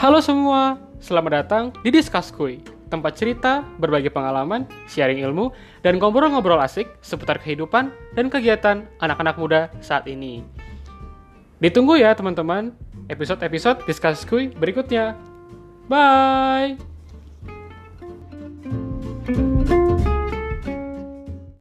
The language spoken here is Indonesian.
Halo semua, selamat datang di Discuss Kui, tempat cerita, berbagi pengalaman, sharing ilmu, dan ngobrol-ngobrol asik seputar kehidupan dan kegiatan anak-anak muda saat ini. Ditunggu ya teman-teman episode-episode Discuss Kui berikutnya. Bye!